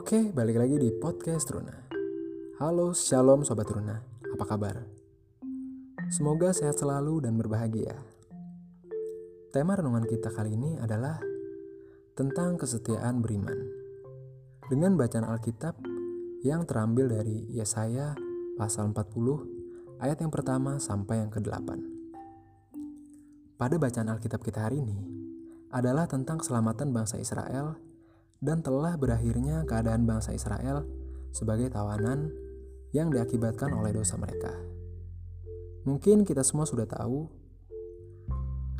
Oke, balik lagi di podcast Runa. Halo, shalom sobat Runa. Apa kabar? Semoga sehat selalu dan berbahagia. Tema renungan kita kali ini adalah tentang kesetiaan beriman. Dengan bacaan Alkitab yang terambil dari Yesaya pasal 40 ayat yang pertama sampai yang ke-8. Pada bacaan Alkitab kita hari ini adalah tentang keselamatan bangsa Israel dan telah berakhirnya keadaan bangsa Israel sebagai tawanan yang diakibatkan oleh dosa mereka. Mungkin kita semua sudah tahu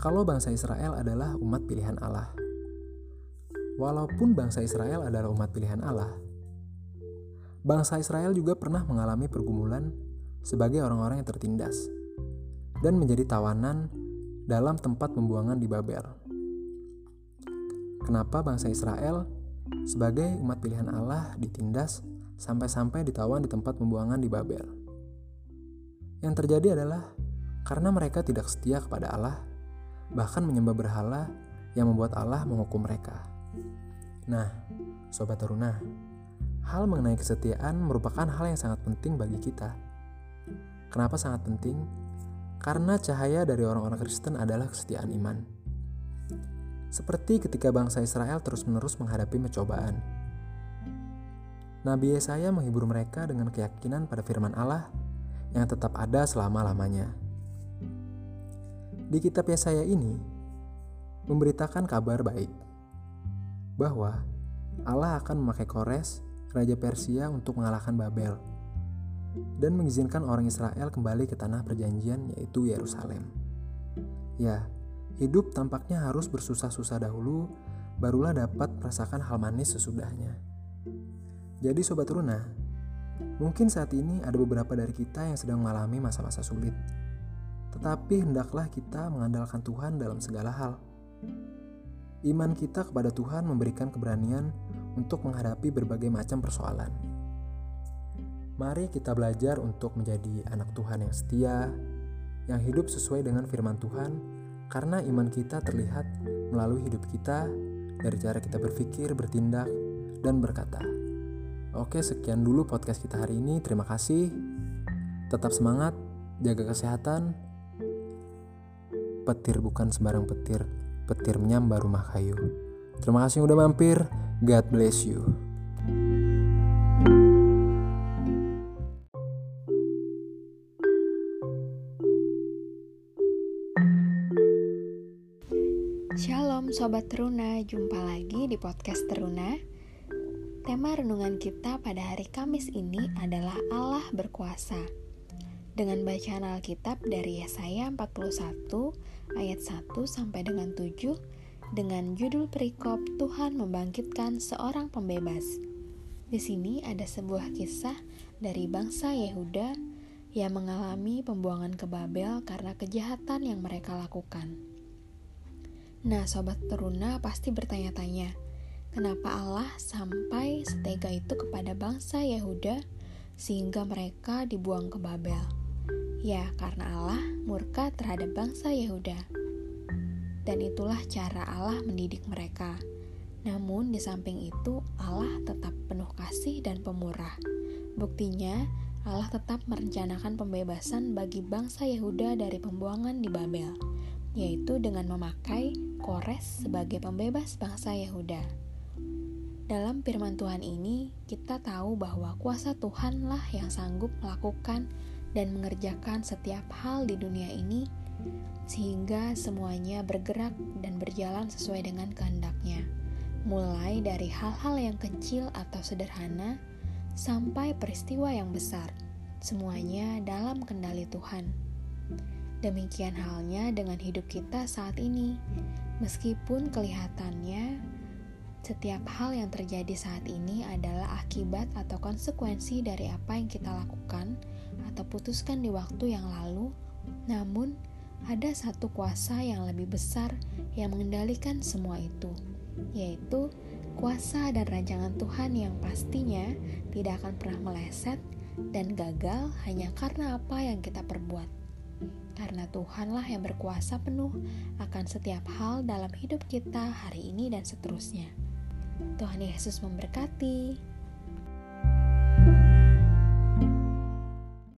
kalau bangsa Israel adalah umat pilihan Allah. Walaupun bangsa Israel adalah umat pilihan Allah, bangsa Israel juga pernah mengalami pergumulan sebagai orang-orang yang tertindas dan menjadi tawanan dalam tempat pembuangan di Babel. Kenapa bangsa Israel sebagai umat pilihan Allah ditindas sampai-sampai ditawan di tempat pembuangan di Babel. Yang terjadi adalah karena mereka tidak setia kepada Allah, bahkan menyembah berhala yang membuat Allah menghukum mereka. Nah, sobat teruna, hal mengenai kesetiaan merupakan hal yang sangat penting bagi kita. Kenapa sangat penting? Karena cahaya dari orang-orang Kristen adalah kesetiaan iman. Seperti ketika bangsa Israel terus-menerus menghadapi pencobaan. Nabi Yesaya menghibur mereka dengan keyakinan pada firman Allah yang tetap ada selama-lamanya. Di kitab Yesaya ini memberitakan kabar baik bahwa Allah akan memakai Kores, raja Persia untuk mengalahkan Babel dan mengizinkan orang Israel kembali ke tanah perjanjian yaitu Yerusalem. Ya, Hidup tampaknya harus bersusah-susah dahulu, barulah dapat merasakan hal manis sesudahnya. Jadi sobat Runa, mungkin saat ini ada beberapa dari kita yang sedang mengalami masa-masa sulit. Tetapi hendaklah kita mengandalkan Tuhan dalam segala hal. Iman kita kepada Tuhan memberikan keberanian untuk menghadapi berbagai macam persoalan. Mari kita belajar untuk menjadi anak Tuhan yang setia, yang hidup sesuai dengan firman Tuhan, karena iman kita terlihat melalui hidup kita dari cara kita berpikir, bertindak, dan berkata. Oke, sekian dulu podcast kita hari ini. Terima kasih. Tetap semangat, jaga kesehatan. Petir bukan sembarang petir, petir menyambar rumah kayu. Terima kasih udah mampir. God bless you. Shalom Sobat Teruna, jumpa lagi di podcast Teruna. Tema renungan kita pada hari Kamis ini adalah Allah berkuasa. Dengan bacaan Alkitab dari Yesaya 41 ayat 1 sampai dengan 7 Dengan judul perikop Tuhan membangkitkan seorang pembebas. Di sini ada sebuah kisah dari bangsa Yehuda yang mengalami pembuangan ke Babel karena kejahatan yang mereka lakukan. Nah, sobat teruna pasti bertanya-tanya, kenapa Allah sampai setega itu kepada bangsa Yehuda sehingga mereka dibuang ke Babel? Ya, karena Allah murka terhadap bangsa Yehuda. Dan itulah cara Allah mendidik mereka. Namun di samping itu Allah tetap penuh kasih dan pemurah. Buktinya, Allah tetap merencanakan pembebasan bagi bangsa Yehuda dari pembuangan di Babel, yaitu dengan memakai Kores sebagai pembebas bangsa Yehuda. Dalam firman Tuhan ini, kita tahu bahwa kuasa Tuhanlah yang sanggup melakukan dan mengerjakan setiap hal di dunia ini, sehingga semuanya bergerak dan berjalan sesuai dengan kehendaknya, mulai dari hal-hal yang kecil atau sederhana sampai peristiwa yang besar, semuanya dalam kendali Tuhan. Demikian halnya dengan hidup kita saat ini. Meskipun kelihatannya setiap hal yang terjadi saat ini adalah akibat atau konsekuensi dari apa yang kita lakukan atau putuskan di waktu yang lalu, namun ada satu kuasa yang lebih besar yang mengendalikan semua itu, yaitu kuasa dan rancangan Tuhan yang pastinya tidak akan pernah meleset dan gagal hanya karena apa yang kita perbuat karena Tuhanlah yang berkuasa penuh akan setiap hal dalam hidup kita hari ini dan seterusnya. Tuhan Yesus memberkati.